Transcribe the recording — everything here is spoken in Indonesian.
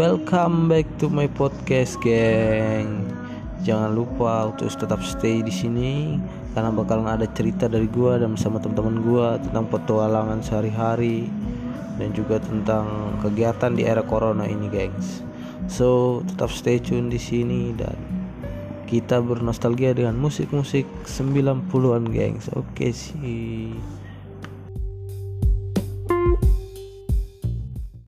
welcome back to my podcast, geng. Jangan lupa untuk tetap stay di sini karena bakalan ada cerita dari gua dan bersama teman-teman gua tentang petualangan sehari-hari dan juga tentang kegiatan di era corona ini, gengs. So, tetap stay tune di sini dan kita bernostalgia dengan musik-musik 90-an, gengs. Oke sih.